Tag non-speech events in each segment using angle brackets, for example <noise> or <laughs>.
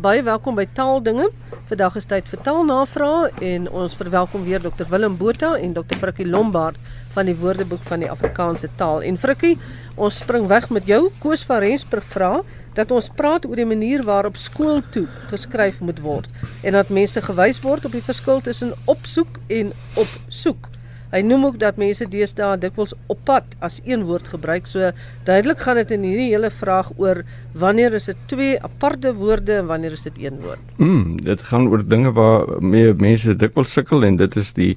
Baie welkom by Taaldinge. Vandag is tyd vir taalnavrae en ons verwelkom weer Dr Willem Botha en Dr Frikkie Lombard van die Woordeboek van die Afrikaanse taal. En Frikkie, ons spring weg met jou. Koos van Rensburg vra dat ons praat oor die manier waarop skool toe geskryf moet word en dat mense gewys word op die verskil tussen opsoek en opsoek. Hy noem ook dat mense deesdae dikwels op pad as een woord gebruik. So duidelik gaan dit in hierdie hele vraag oor wanneer is dit twee aparte woorde en wanneer is dit een woord. Mm, dit gaan oor dinge waar mee mense dikwels sukkel en dit is die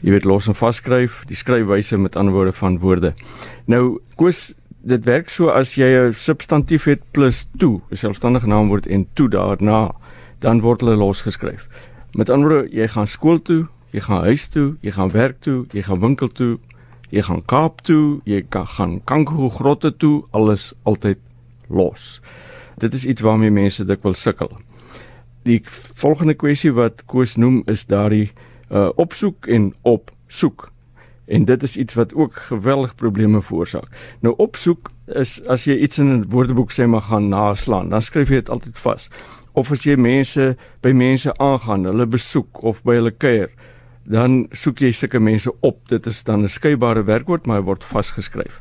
jy weet los en vaskryf, die skryfwyse met ander woorde van woorde. Nou koes dit werk so as jy 'n substantief het plus to, 'n selfstandige naamwoord en to daarna, dan word hulle losgeskryf. Met ander woorde, jy gaan skool toe, jy gaan huis toe, jy gaan werk toe, jy gaan winkel toe, jy gaan Kaap toe, jy kan gaan Kangaroo grotte toe, alles altyd los. Dit is iets waarmee mense dikwels sukkel. Die volgende kwessie wat Koos noem is daardie uh opsoek en opsoek. En dit is iets wat ook geweldig probleme veroorsaak. Nou opsoek is as jy iets in 'n woordeboek sê maar gaan naslaan, dan skryf jy dit altyd vas. Of as jy mense by mense aangaan, hulle besoek of by hulle kuier, dan soek jy sulke mense op. Dit is dan 'n skeybare werkwoord, maar hy word vasgeskryf.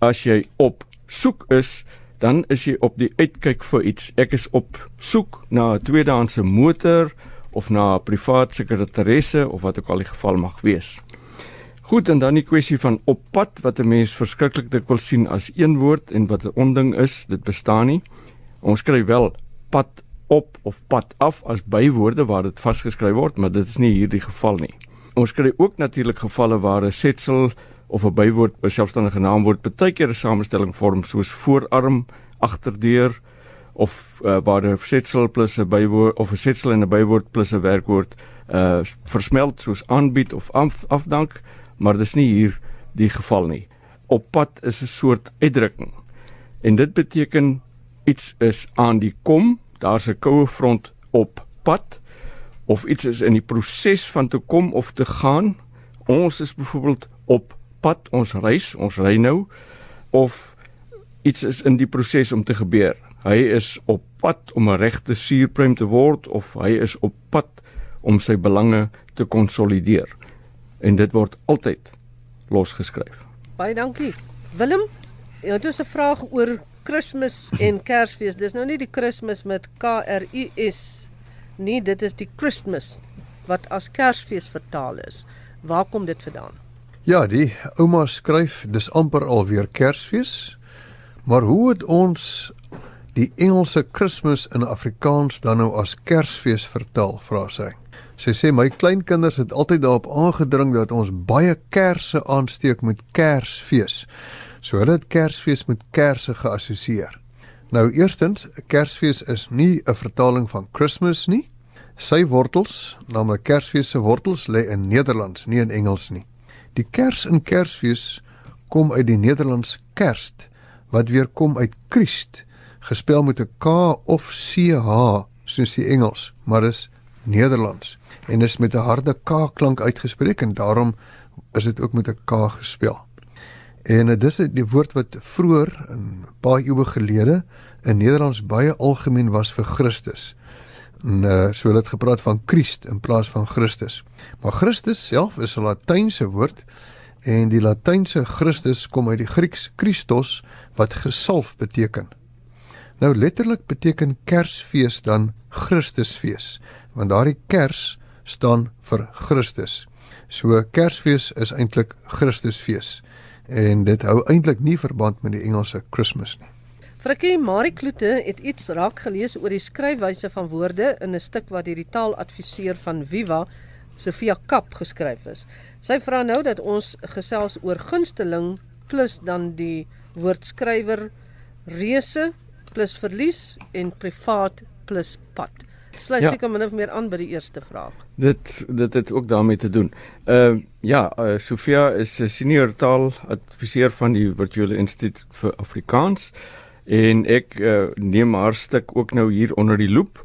As jy op soek is, dan is jy op die uitkyk vir iets. Ek is op soek na 'n tweedehandse motor of na 'n privaat sekretaresse of wat ook al die geval mag wees. Goed, en dan die kwessie van op pad wat 'n mens verskriklik dikwels sien as een woord en wat 'n onding is, dit bestaan nie. Ons skryf wel pad op of pad af as bywoorde waar dit vasgeskryf word, maar dit is nie hierdie geval nie. Ons kry ook natuurlik gevalle waar 'n setsel of 'n bywoord 'n selfstandige naamwoord baie keer 'n samestelling vorm soos voorarm, agterdeur of uh, waar 'n setsel plus 'n bywoord of 'n setsel en 'n bywoord plus 'n werkwoord uh versmelt soos aanbied of af, afdank, maar dis nie hier die geval nie. Op pad is 'n soort uitdrukking. En dit beteken iets is aan die kom daar's 'n koue front op pad of iets is in die proses van te kom of te gaan. Ons is byvoorbeeld op pad, ons reis, ons ry nou of iets is in die proses om te gebeur. Hy is op pad om 'n regte suurpruim te word of hy is op pad om sy belange te konsolideer. En dit word altyd losgeskryf. Baie dankie. Willem, jy het 'n vraag oor Kersfees en Kersfees. Dis nou nie die Kersfees met K R U S nie, dit is die Christmas wat as Kersfees vertaal is. Waar kom dit vandaan? Ja, die ouma skryf dis amper alweer Kersfees. Maar hoe het ons die Engelse Kersfees in Afrikaans dan nou as Kersfees vertaal, vra sy. Sy sê my kleinkinders het altyd daarop aangedring dat ons baie kersse aansteek met Kersfees. So hulle het Kersfees met kersse geassosieer. Nou eerstens, Kersfees is nie 'n vertaling van Christmas nie. Sy wortels, naamlik Kersfees se wortels, lê in Nederlands, nie in Engels nie. Die kers in Kersfees kom uit die Nederlands kerst wat weer kom uit Christ, gespel met 'n K of CH soos die Engels, maar is Nederlands en is met 'n harde K klank uitgespreek en daarom is dit ook met 'n K gespel. En dit is die woord wat vroeër 'n paar eeue gelede in Nederlands baie algemeen was vir Christus. En uh, so het dit gepraat van Christ in plaas van Christus. Maar Christus self is 'n Latynse woord en die Latynse Christus kom uit die Grieks Christos wat gesalf beteken. Nou letterlik beteken Kersfees dan Christusfees, want daardie kers staan vir Christus. So Kersfees is eintlik Christusfees en dit hou eintlik nie verband met die Engelse Christmas nie. Frikkie Marie Kloete het iets raak gelees oor die skryfwyse van woorde in 'n stuk wat deur die taaladviseur van Viva, Sofia Kap geskryf is. Sy vra nou dat ons gesels oor gunsteling plus dan die woordskrywer reuse plus verlies en privaat plus pad. Sluit ja. seker min of meer aan by die eerste vraag. Dit dit het ook daarmee te doen. Ehm uh, ja, uh, Sofia is 'n senior taaladviseur van die Virtuele Instituut vir Afrikaans en ek uh, neem haar stuk ook nou hier onder die loep.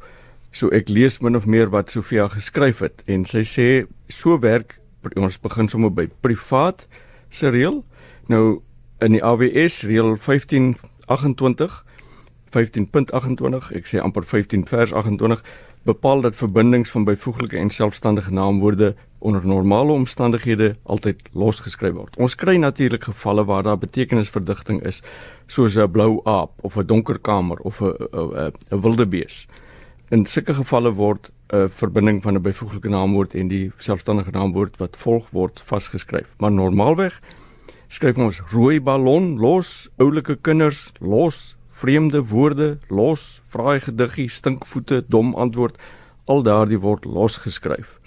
So ek lees min of meer wat Sofia geskryf het en sy sê so werk ons begin sommer by privaat se reël. Nou in die AWS reël 1528 15.28, ek sê amper 15 vers 28 bepaal dat verbindings van byvoeglike en selfstandige naamwoorde onder normale omstandighede altyd losgeskryf word. Ons kry natuurlik gevalle waar daar betekenisverdigting is, soos 'n blou aap of 'n donker kamer of 'n 'n wildebees. In sulke gevalle word 'n verbinding van 'n byvoeglike naamwoord en die selfstandige naamwoord wat volg word vasgeskryf. Maar normaalweg skryf ons rooi ballon los, oulike kinders los, vreemde woorde los, vraai gediggie, stinkvoete, dom antwoord, al daardie word losgeskryf.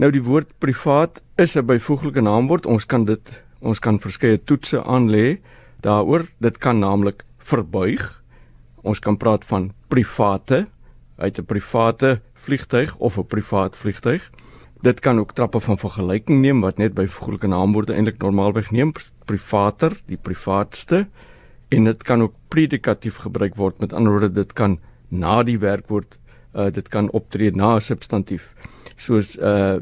Nou die woord privaat is 'n byvoeglike naamwoord. Ons kan dit ons kan verskeie toetse aanlê daaroor. Dit kan naamlik verbuig. Ons kan praat van private uit 'n private vliegtyg of 'n privaat vliegtyg. Dit kan ook trappe van vergelyking neem wat net byvoeglike naamwoorde eintlik normaalweg neem. Privater, die privaatste en dit kan ook predikatief gebruik word. Met ander woorde, dit kan na die werkwoord uh dit kan optree na 'n substantief. Soos uh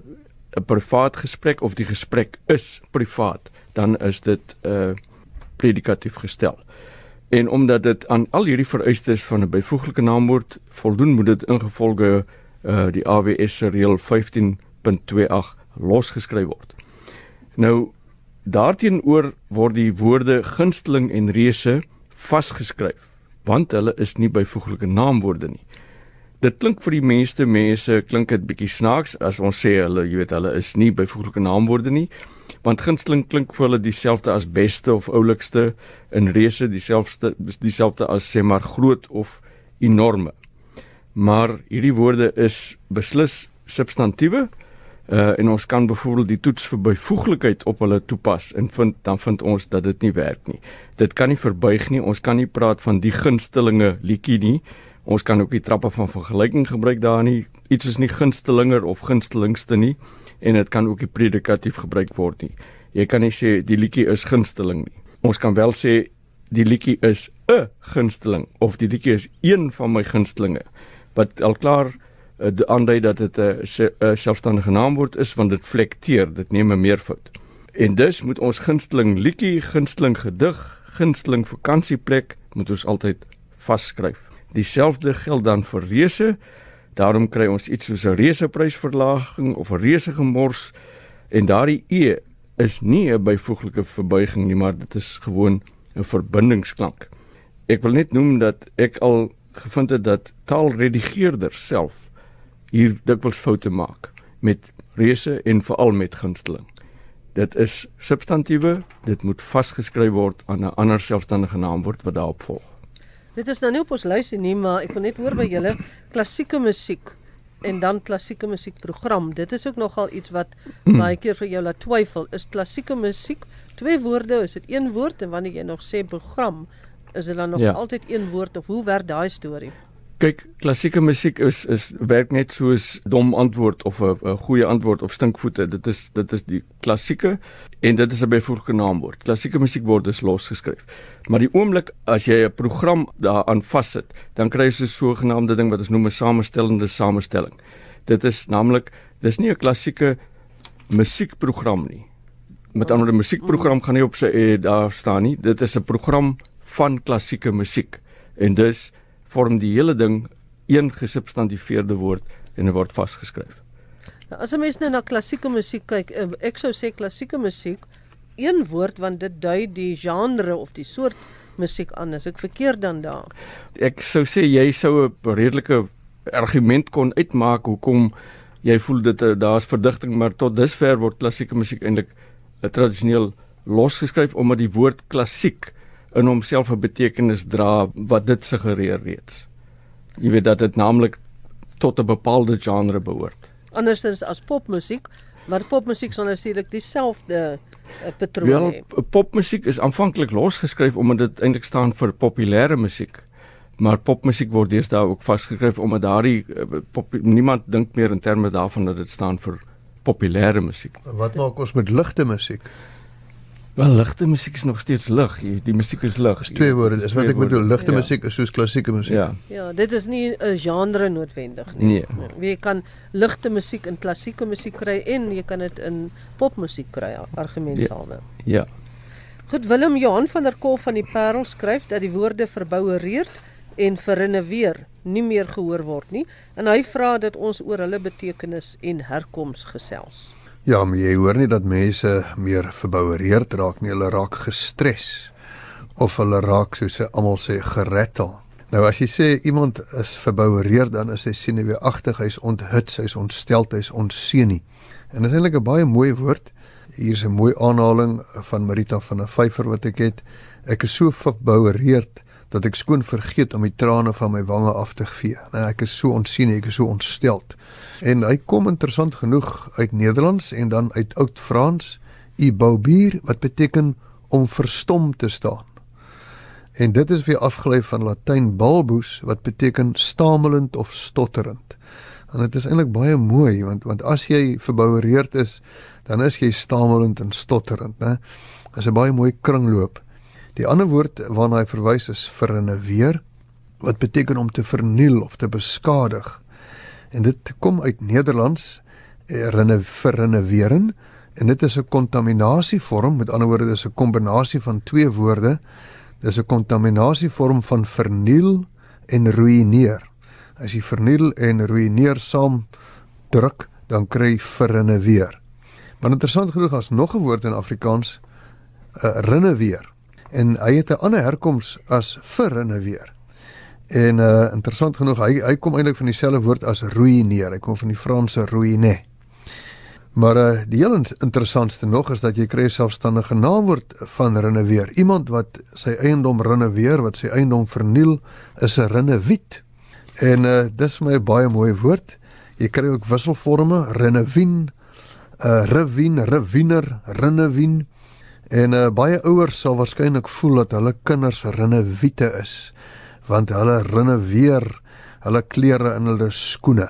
'n privaat gesprek of die gesprek is privaat, dan is dit uh predikatief gestel. En omdat dit aan al hierdie vereistes van 'n byvoeglike naamwoord voldoen, moet dit ingevolge uh die AWS se reël 15.28 losgeskryf word. Nou daarteenoor word die woorde gunsteling en reuse vasgeskryf, want hulle is nie byvoeglike naamwoorde nie. Dit klink vir die meeste mense klink dit bietjie snaaks as ons sê hulle, jy weet, hulle is nie byvoeglike naamwoorde nie want gunsteling klink vir hulle dieselfde as beste of oulikste en reuse dieselfde dieselfde as sê maar groot of enorme. Maar hierdie woorde is beslis substantiewe uh, en ons kan byvoorbeeld die toets vir byvoeglikheid op hulle toepas en vind dan vind ons dat dit nie werk nie. Dit kan nie verbuig nie. Ons kan nie praat van die gunstelinge liedjie nie. Ons kan ook nie trappe van vergelyking gebruik daar nie. Iets is nie gunstelinger of gunstelingste nie en dit kan ook nie predikatief gebruik word nie. Jy kan nie sê die liedjie is gunsteling nie. Ons kan wel sê die liedjie is 'n gunsteling of die liedjie is een van my gunstelinge wat al klaar aandui dat dit 'n uh, selfstandige naamwoord is want dit flekteer, dit neem 'n meervoud. En dus moet ons gunsteling liedjie, gunsteling gedig, gunsteling vakansieplek moet ons altyd vasskryf. Dieselfde geld dan vir reuse Daarom kry ons iets soos 'n reuseprysverlaging of 'n reuse gemors en daardie e is nie 'n byvoeglike verbuiging nie, maar dit is gewoon 'n verbindingsklank. Ek wil net noem dat ek al gevind het dat taalredigeerders self hier dikwels foute maak met reuse en veral met gunsteling. Dit is substantiewe, dit moet vasgeskryf word aan 'n ander selfstandige naamwoord wat daarop volg. Dit is nou nie op ons lysie nie, maar ek wil net hoor by julle klassieke musiek en dan klassieke musiekprogram. Dit is ook nogal iets wat hmm. baie keer vir jou laat twyfel. Is klassieke musiek twee woorde, is dit een woord en wanneer jy nog sê program, is dit dan nog ja. altyd een woord of hoe werk daai storie? Kyk, klassieke musiek is is werk net soos dom antwoord of 'n goeie antwoord of stinkvoete. Dit is dit is die klassieke en dit is 'n byvoeglike naamwoord. Klassieke musiek word dus losgeskryf. Maar die oomblik as jy 'n program daaraan vassit, dan kry jy so 'n sogenaamde ding wat ons noem 'n samestellende samestelling. Dit is naamlik dis nie 'n klassieke musiekprogram nie. Met ander woorde, musiekprogram gaan nie op sy eh, daar staan nie. Dit is 'n program van klassieke musiek. En dus vorm die hele ding een gesubstantiveerde woord en dit word vasgeskryf. Nou, as 'n mens nou na klassieke musiek kyk, eh, ek sou sê klassieke musiek een woord want dit dui die genre of die soort musiek aan. As ek verkeerd dan daar. Ek sou sê jy sou 'n redelike argument kon uitmaak hoekom jy voel dit eh, daar's verdigting, maar tot dusver word klassieke musiek eintlik eh, tradisioneel losgeskryf omdat die woord klassiek in homself 'n betekenis dra wat dit suggereer reeds. Jy weet dat dit naamlik tot 'n bepaalde genre behoort. Andersins as popmusiek, maar popmusiek sal natuurlik dieselfde uh, patroon hê. Wel, popmusiek is aanvanklik losgeskryf omdat dit eintlik staan vir populêre musiek. Maar popmusiek word deesdae ook vasgeskryf omdat daardie uh, pop, niemand dink meer in terme daarvan dat dit staan vir populêre musiek. Wat maak ons met ligte musiek? Wel ligte musiek is nog steeds lig. Die musiek is lig. Dis twee woorde. Dis wat ek bedoel. Ligte ja. musiek is soos klassieke musiek. Ja. Ja, dit is nie 'n genre noodwendig nie. Nee. Jy kan ligte musiek in klassieke musiek kry en jy kan dit in popmusiek kry, argumentsalwe. Ja. ja. Goed, Willem Johan van der Kolf van die Parel skryf dat die woorde verboureerd en verrenneweer nie meer gehoor word nie en hy vra dat ons oor hulle betekenis en herkoms gesels. Ja, maar jy hoor nie dat mense meer verboureerd raak nie, hulle raak gestres of hulle raak soos se almal sê gerettel. Nou as jy sê iemand is verboureerd dan is hy senuweeagtig, hy's onthuts, hy's ontstel, hy's onseën nie. En dit is eintlik 'n baie mooi woord. Hier's 'n mooi aanhaling van Marita van 'n vyfer wat ek het. Ek is so verboureerd dat ek skoon vergeet om die trane van my wange af te vee. Nou ek is so ontsien, ek is so ontstel. En hy kom interessant genoeg uit Nederlands en dan uit oud Frans, ibaubier wat beteken om verstom te staan. En dit is weer afgelei van Latyn balbus wat beteken stamelend of stotterend. En dit is eintlik baie mooi want want as jy verboureerd is, dan is jy stamelend en stotterend, né? Dit is 'n baie mooi kringloop. Die ander woord waarna hy verwys is verrenneweer wat beteken om te verniel of te beskadig. En dit kom uit Nederlands eh, renne verrenneweren en dit is 'n kontaminasievorm, met ander woorde dis 'n kombinasie van twee woorde. Dis 'n kontaminasievorm van verniel en ruïneer. As jy verniel en ruïneer saam druk, dan kry jy verrenneweer. Maar interessant genoeg as nog 'n woord in Afrikaans, uh, rinneweer. En hy het 'n ander herkoms as verrenneweer. En uh interessant genoeg, hy hy kom eintlik van dieselfde woord as ruïneer. Hy kom van die Franse ruiner. Maar uh die heel interessantste nog is dat jy kry 'n selfstandige naamwoord van rinneweer. Iemand wat sy eiendom rinneweer, wat sy eiendom verniel, is 'n rinnewiet. En uh dis vir my 'n baie mooi woord. Jy kry ook wisselforme, rinnewien, 'n uh, rivien, riwiener, rinnewien. En uh baie ouers sal waarskynlik voel dat hulle kinders rinnewiete is, want hulle rinneweer hulle klere in hulle skoene.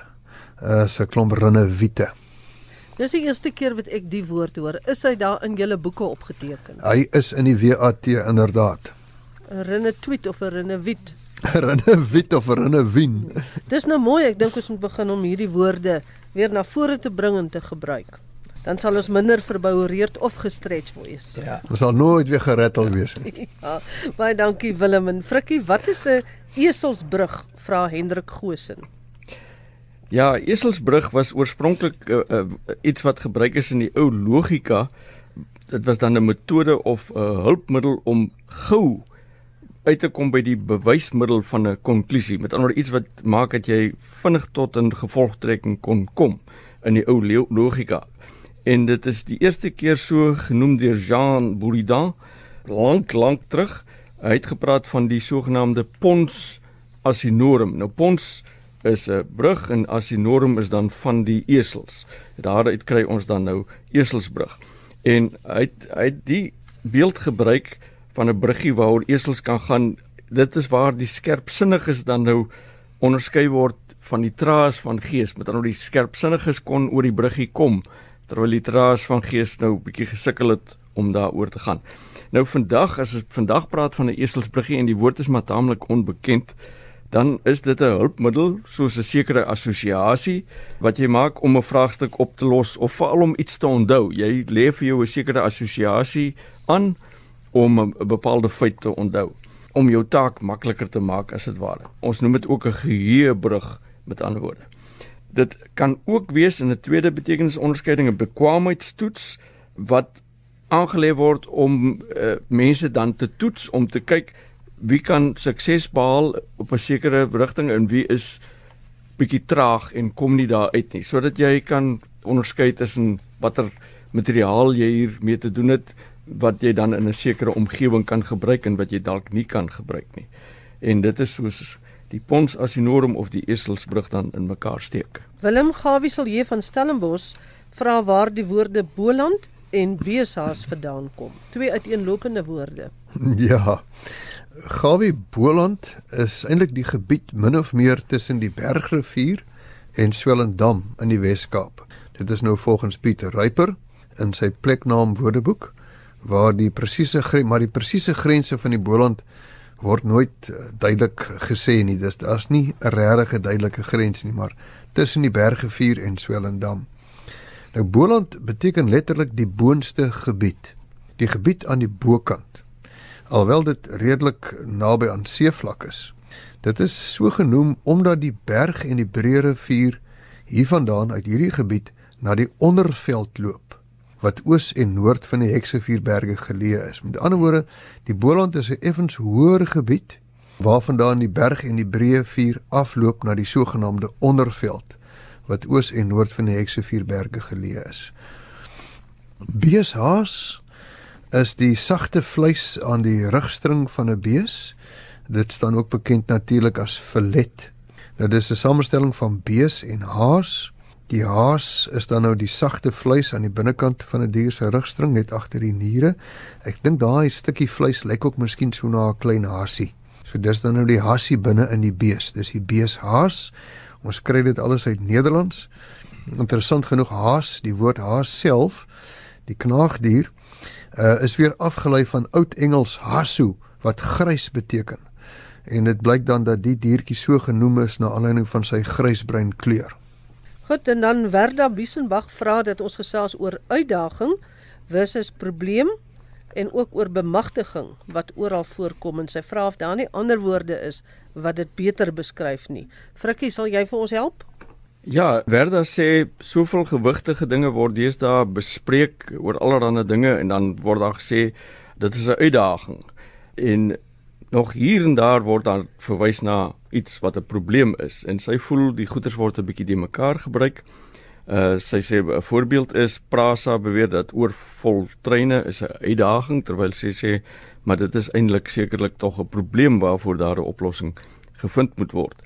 Uh 'n klomp rinnewiete. Dis die eerste keer wat ek die woord hoor. Is hy daar in julle boeke opgeteken? Hy is in die WAT inderdaad. 'n Rinnetweet of 'n rinnewiet? <laughs> Rinnewiet of rinnewien. Dis nou mooi. Ek dink ons moet begin om hierdie woorde weer na vore te bring en te gebruik. Dan sal ons minder verboureerd of gestretch wees. Ja. Ons sal nooit weer gerettel wees nie. <laughs> Ja, baie dankie Willem en Frikkie. Wat is 'n eselsbrug? Vra Hendrik Gosen. Ja, eselsbrug was oorspronklik uh, uh, iets wat gebruik is in die ou logika. Dit was dan 'n metode of 'n uh, hulpmiddel om gou uit te kom by die bewysmiddel van 'n konklusie. Met ander woorde iets wat maak dat jy vinnig tot 'n gevolgtrekking kon kom in die ou logika. En dit is die eerste keer so genoem deur Jean Buridan lank lank terug. Hy het gepraat van die sogenaamde pons asinorum. Nou pons is 'n brug en asinorum is dan van die esels. Daaruit kry ons dan nou eselsbrug. En hy het, hy het die beeld gebruik van 'n bruggie waaroor esels kan gaan. Dit is waar die skerpsinniges dan nou onderskei word van die traas van gees. Met ander woorde die skerpsinniges kon oor die bruggie kom terwyl die traas van gees nou bietjie gesukkel het om daaroor te gaan. Nou vandag as ek vandag praat van 'n eselsbruggie en die woord is maar taamlik onbekend, dan is dit 'n hulpmiddel soos 'n sekere assosiasie wat jy maak om 'n vraagstuk op te los of veral om iets te onthou. Jy lê vir jou 'n sekere assosiasie aan om 'n bepaalde feit te onthou om jou taak makliker te maak as dit ware. Ons noem dit ook 'n geheuebrug met ander woorde. Dit kan ook wees in 'n tweede betekenisonderskeiding 'n bekwaamheidstoets wat aangelê word om uh, mense dan te toets om te kyk wie kan sukses behaal op 'n sekere rigting en wie is bietjie traag en kom nie daar uit nie sodat jy kan onderskei tussen watter materiaal jy hier mee te doen het wat jy dan in 'n sekere omgewing kan gebruik en wat jy dalk nie kan gebruik nie. En dit is soos die pons asinorum of die eselsbrug dan in mekaar steek. Willem Gawiesel van Stellenbosch vra waar die woorde Boland en Besaas vandaan kom. Twee uiteenlopende woorde. <laughs> Ja. Gawie Boland is eintlik die gebied min of meer tussen die Bergrivier en Swellendam in die Wes-Kaap. Dit is nou volgens Pieter Ryper in sy pleknaam Woordeboek waar die presiese maar die presiese grense van die Boland word nooit uh, duidelik gesê nie. Dis daar's nie 'n regte duidelike grens nie, maar tussen die Bergrivier en Swellendam. Nou Boland beteken letterlik die boonste gebied, die gebied aan die bokant. Alhoewel dit redelik naby aan seevlak is. Dit is so genoem omdat die berg en die breë rivier hiervandaan uit hierdie gebied na die onderveld loop wat oos en noord van die Heksevierberge geleë is. Met ander woorde, die Boland is 'n effens hoër gebied waarvandaan die berg en die breë vier afloop na die sogenaamde onderveld wat oos en noord van die Heksevierberge geleë is. Beeshaas is die sagte vleis aan die rugstring van 'n bees. Dit staan ook bekend natuurlik as filet. Nou dis 'n samestelling van bees en haas. Die haas is dan nou die sagte vleis aan die binnekant van 'n dier se rugstring net agter die niere. Ek dink daai stukkie vleis lyk ook miskien so na 'n klein hasie. So dis dan nou die hasie binne in die bees. Dis die beeshaas. Ons kry dit alles uit Nederlands. Interessant genoeg haas, die woord haas self, die knaagdier, uh, is weer afgelei van oud Engels hasu wat grys beteken. En dit blyk dan dat die diertjie so genoem is na aanleiding van sy grysbruin kleur. Goed, en dan Werda Biesenbach vra dat ons gesels oor uitdaging versus probleem en ook oor bemagtiging wat oral voorkom en sy vra of daar nie ander woorde is wat dit beter beskryf nie. Frikkie, sal jy vir ons help? Ja, Werda sê soveel gewigtige dinge word deesdae bespreek oor allerlei dinge en dan word daar gesê dit is 'n uitdaging. En nog hier en daar word daar verwys na iets wat 'n probleem is en sy voel die goeters word 'n bietjie de mekaar gebruik. Uh sy sê 'n voorbeeld is Prasa beweer dat oorvol treine is 'n uitdaging terwyl sy sê maar dit is eintlik sekerlik tog 'n probleem waarvoor daar 'n oplossing gevind moet word.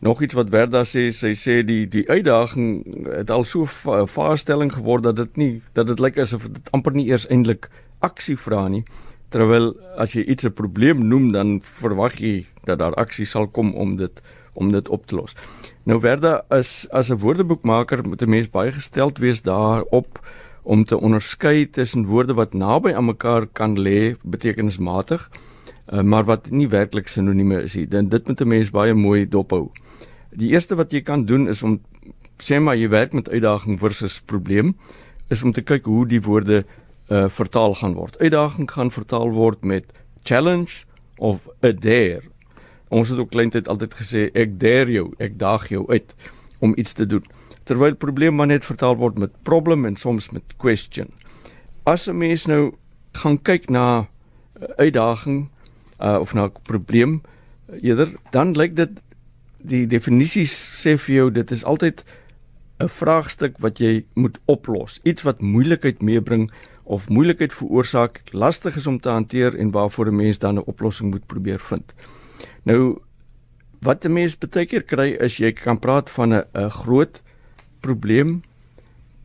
Nog iets wat Werda sê, sy sê die die uitdaging het al so 'n vaarstelling geword dat dit nie dat dit lyk asof dit amper nie eers eintlik aksie vra nie. Terwyl as jy iets 'n probleem noem, dan verwag jy dat daar aksie sal kom om dit om dit op te los. Nou Werda is as 'n woordeboekmaker moet 'n mens baie gesteld wees daarop om te onderskei tussen woorde wat naby aan mekaar kan lê betekenismatig, uh, maar wat nie werklik sinonieme is nie. Dit dit moet 'n mens baie mooi dophou. Die eerste wat jy kan doen is om sê maar jy werk met uitdaging versus probleem is om te kyk hoe die woorde uh, vertaal gaan word. Uitdaging gaan vertaal word met challenge of a dare. Ons het ook kleintyd altyd gesê ek dare jou, ek daag jou uit om iets te doen. Terwyl probleem maar net vertaal word met problem en soms met question. As 'n mens nou gaan kyk na uitdaging uh, of na probleem eerder, dan lyk dit die definisies sê vir jou dit is altyd 'n vraagstuk wat jy moet oplos, iets wat moeilikheid meebring of moeilikheid veroorsaak, lastig is om te hanteer en waarvoor 'n mens dan 'n oplossing moet probeer vind. Nou wat 'n mens baie keer kry is jy kan praat van 'n 'n groot probleem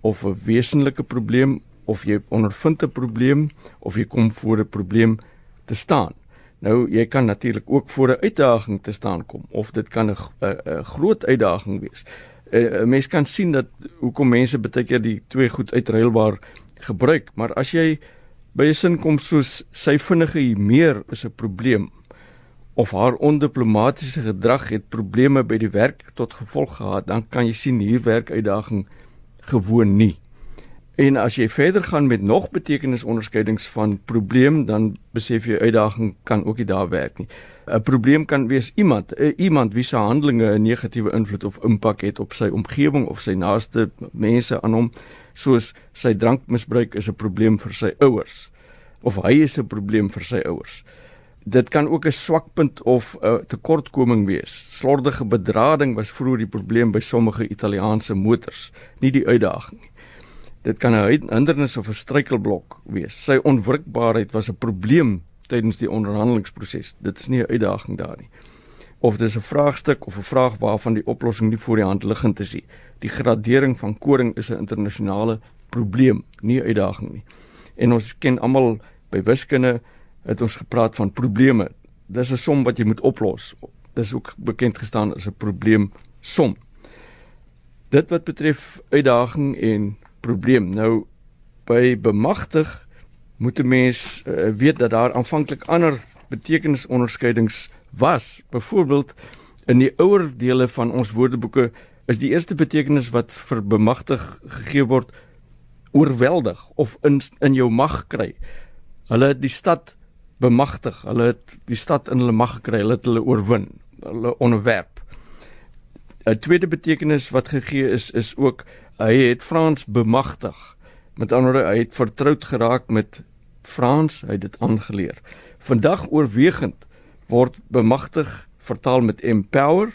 of 'n wesenlike probleem of jy ondervind 'n probleem of jy kom voor 'n probleem te staan. Nou jy kan natuurlik ook voor 'n uitdaging te staan kom of dit kan 'n 'n groot uitdaging wees. 'n Mens kan sien dat hoekom mense baie keer die twee goed uitruilbaar gebruik, maar as jy by 'n sin kom soos sy vinnige humeur is 'n probleem of haar ondiplomatiese gedrag het probleme by die werk tot gevolg gehad, dan kan jy sien hier werk uitdaging gewoon nie. En as jy verder gaan met nog betekenisonderskeidings van probleem, dan besef jy uitdaging kan ook nie daar werk nie. 'n Probleem kan wees iemand, iemand wie se handelinge 'n negatiewe invloed of impak het op sy omgewing of sy naaste mense aan hom, soos sy drankmisbruik is 'n probleem vir sy ouers of hy is 'n probleem vir sy ouers. Dit kan ook 'n swakpunt of 'n tekortkoming wees. Slordige bedrading was vroeër die probleem by sommige Italiaanse motors, nie die uitdaging nie. Dit kan 'n hindernis of 'n struikelblok wees. Sy onwrikbaarheid was 'n probleem tydens die onderhandelingsproses. Dit is nie 'n uitdaging daar nie. Of dis 'n vraagstuk of 'n vraag waarvan die oplossing nie voor die hand liggend is nie. Die gradering van koring is 'n internasionale probleem, nie 'n uitdaging nie. En ons ken almal by wiskunde het ons gepraat van probleme. Dis 'n som wat jy moet oplos. Dis ook bekend gestaan as 'n probleem som. Dit wat betref uitdaging en probleem. Nou by bemagtig moet 'n mens uh, weet dat daar aanvanklik ander betekenisonderskeidings was. Byvoorbeeld in die ouer dele van ons woordeboeke is die eerste betekenis wat vir bemagtig gegee word oorweldig of in in jou mag kry. Hulle het die stad bemagtig. Hulle het die stad in hulle mag gekry. Hulle het hulle oorwin. hulle onderwerp. 'n Tweede betekenis wat gegee is is ook hy het Frans bemagtig. Met ander woorde, hy het vertroud geraak met Frans, hy het dit aangeleer. Vandag oorwegend word bemagtig vertaal met empower,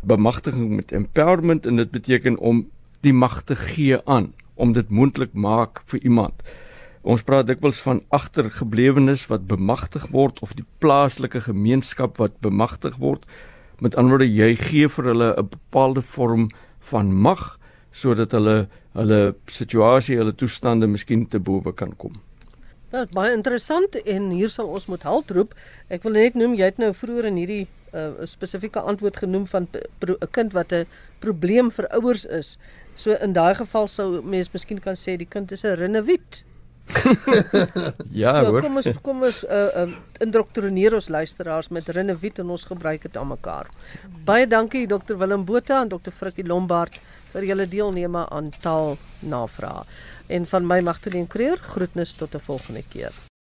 bemagtiging met empowerment en dit beteken om die mag te gee aan, om dit moontlik maak vir iemand. Ons praat dikwels van agtergeblewenes wat bemagtig word of die plaaslike gemeenskap wat bemagtig word. Met ander woorde, jy gee vir hulle 'n bepaalde vorm van mag sodat hulle hulle situasie, hulle toestande miskien te bowe kan kom. Nou, baie interessant en hier sal ons moet help roep. Ek wil net noem jy het nou vroeër in hierdie 'n uh, spesifieke antwoord genoem van 'n kind wat 'n probleem vir ouers is. So in daai geval sou mens miskien kan sê die kind is 'n rinnewiet. <laughs> ja, so, hoor. kom ons kom ons uh, uh, indoktrineer ons luisteraars met rinnewiet en ons gebruik dit aan mekaar. Baie dankie Dr Willem Botha en Dr Frikkie Lombard vir julle deelname aan taal navraag. En van my Magtleen Creer, groetnis tot 'n volgende keer.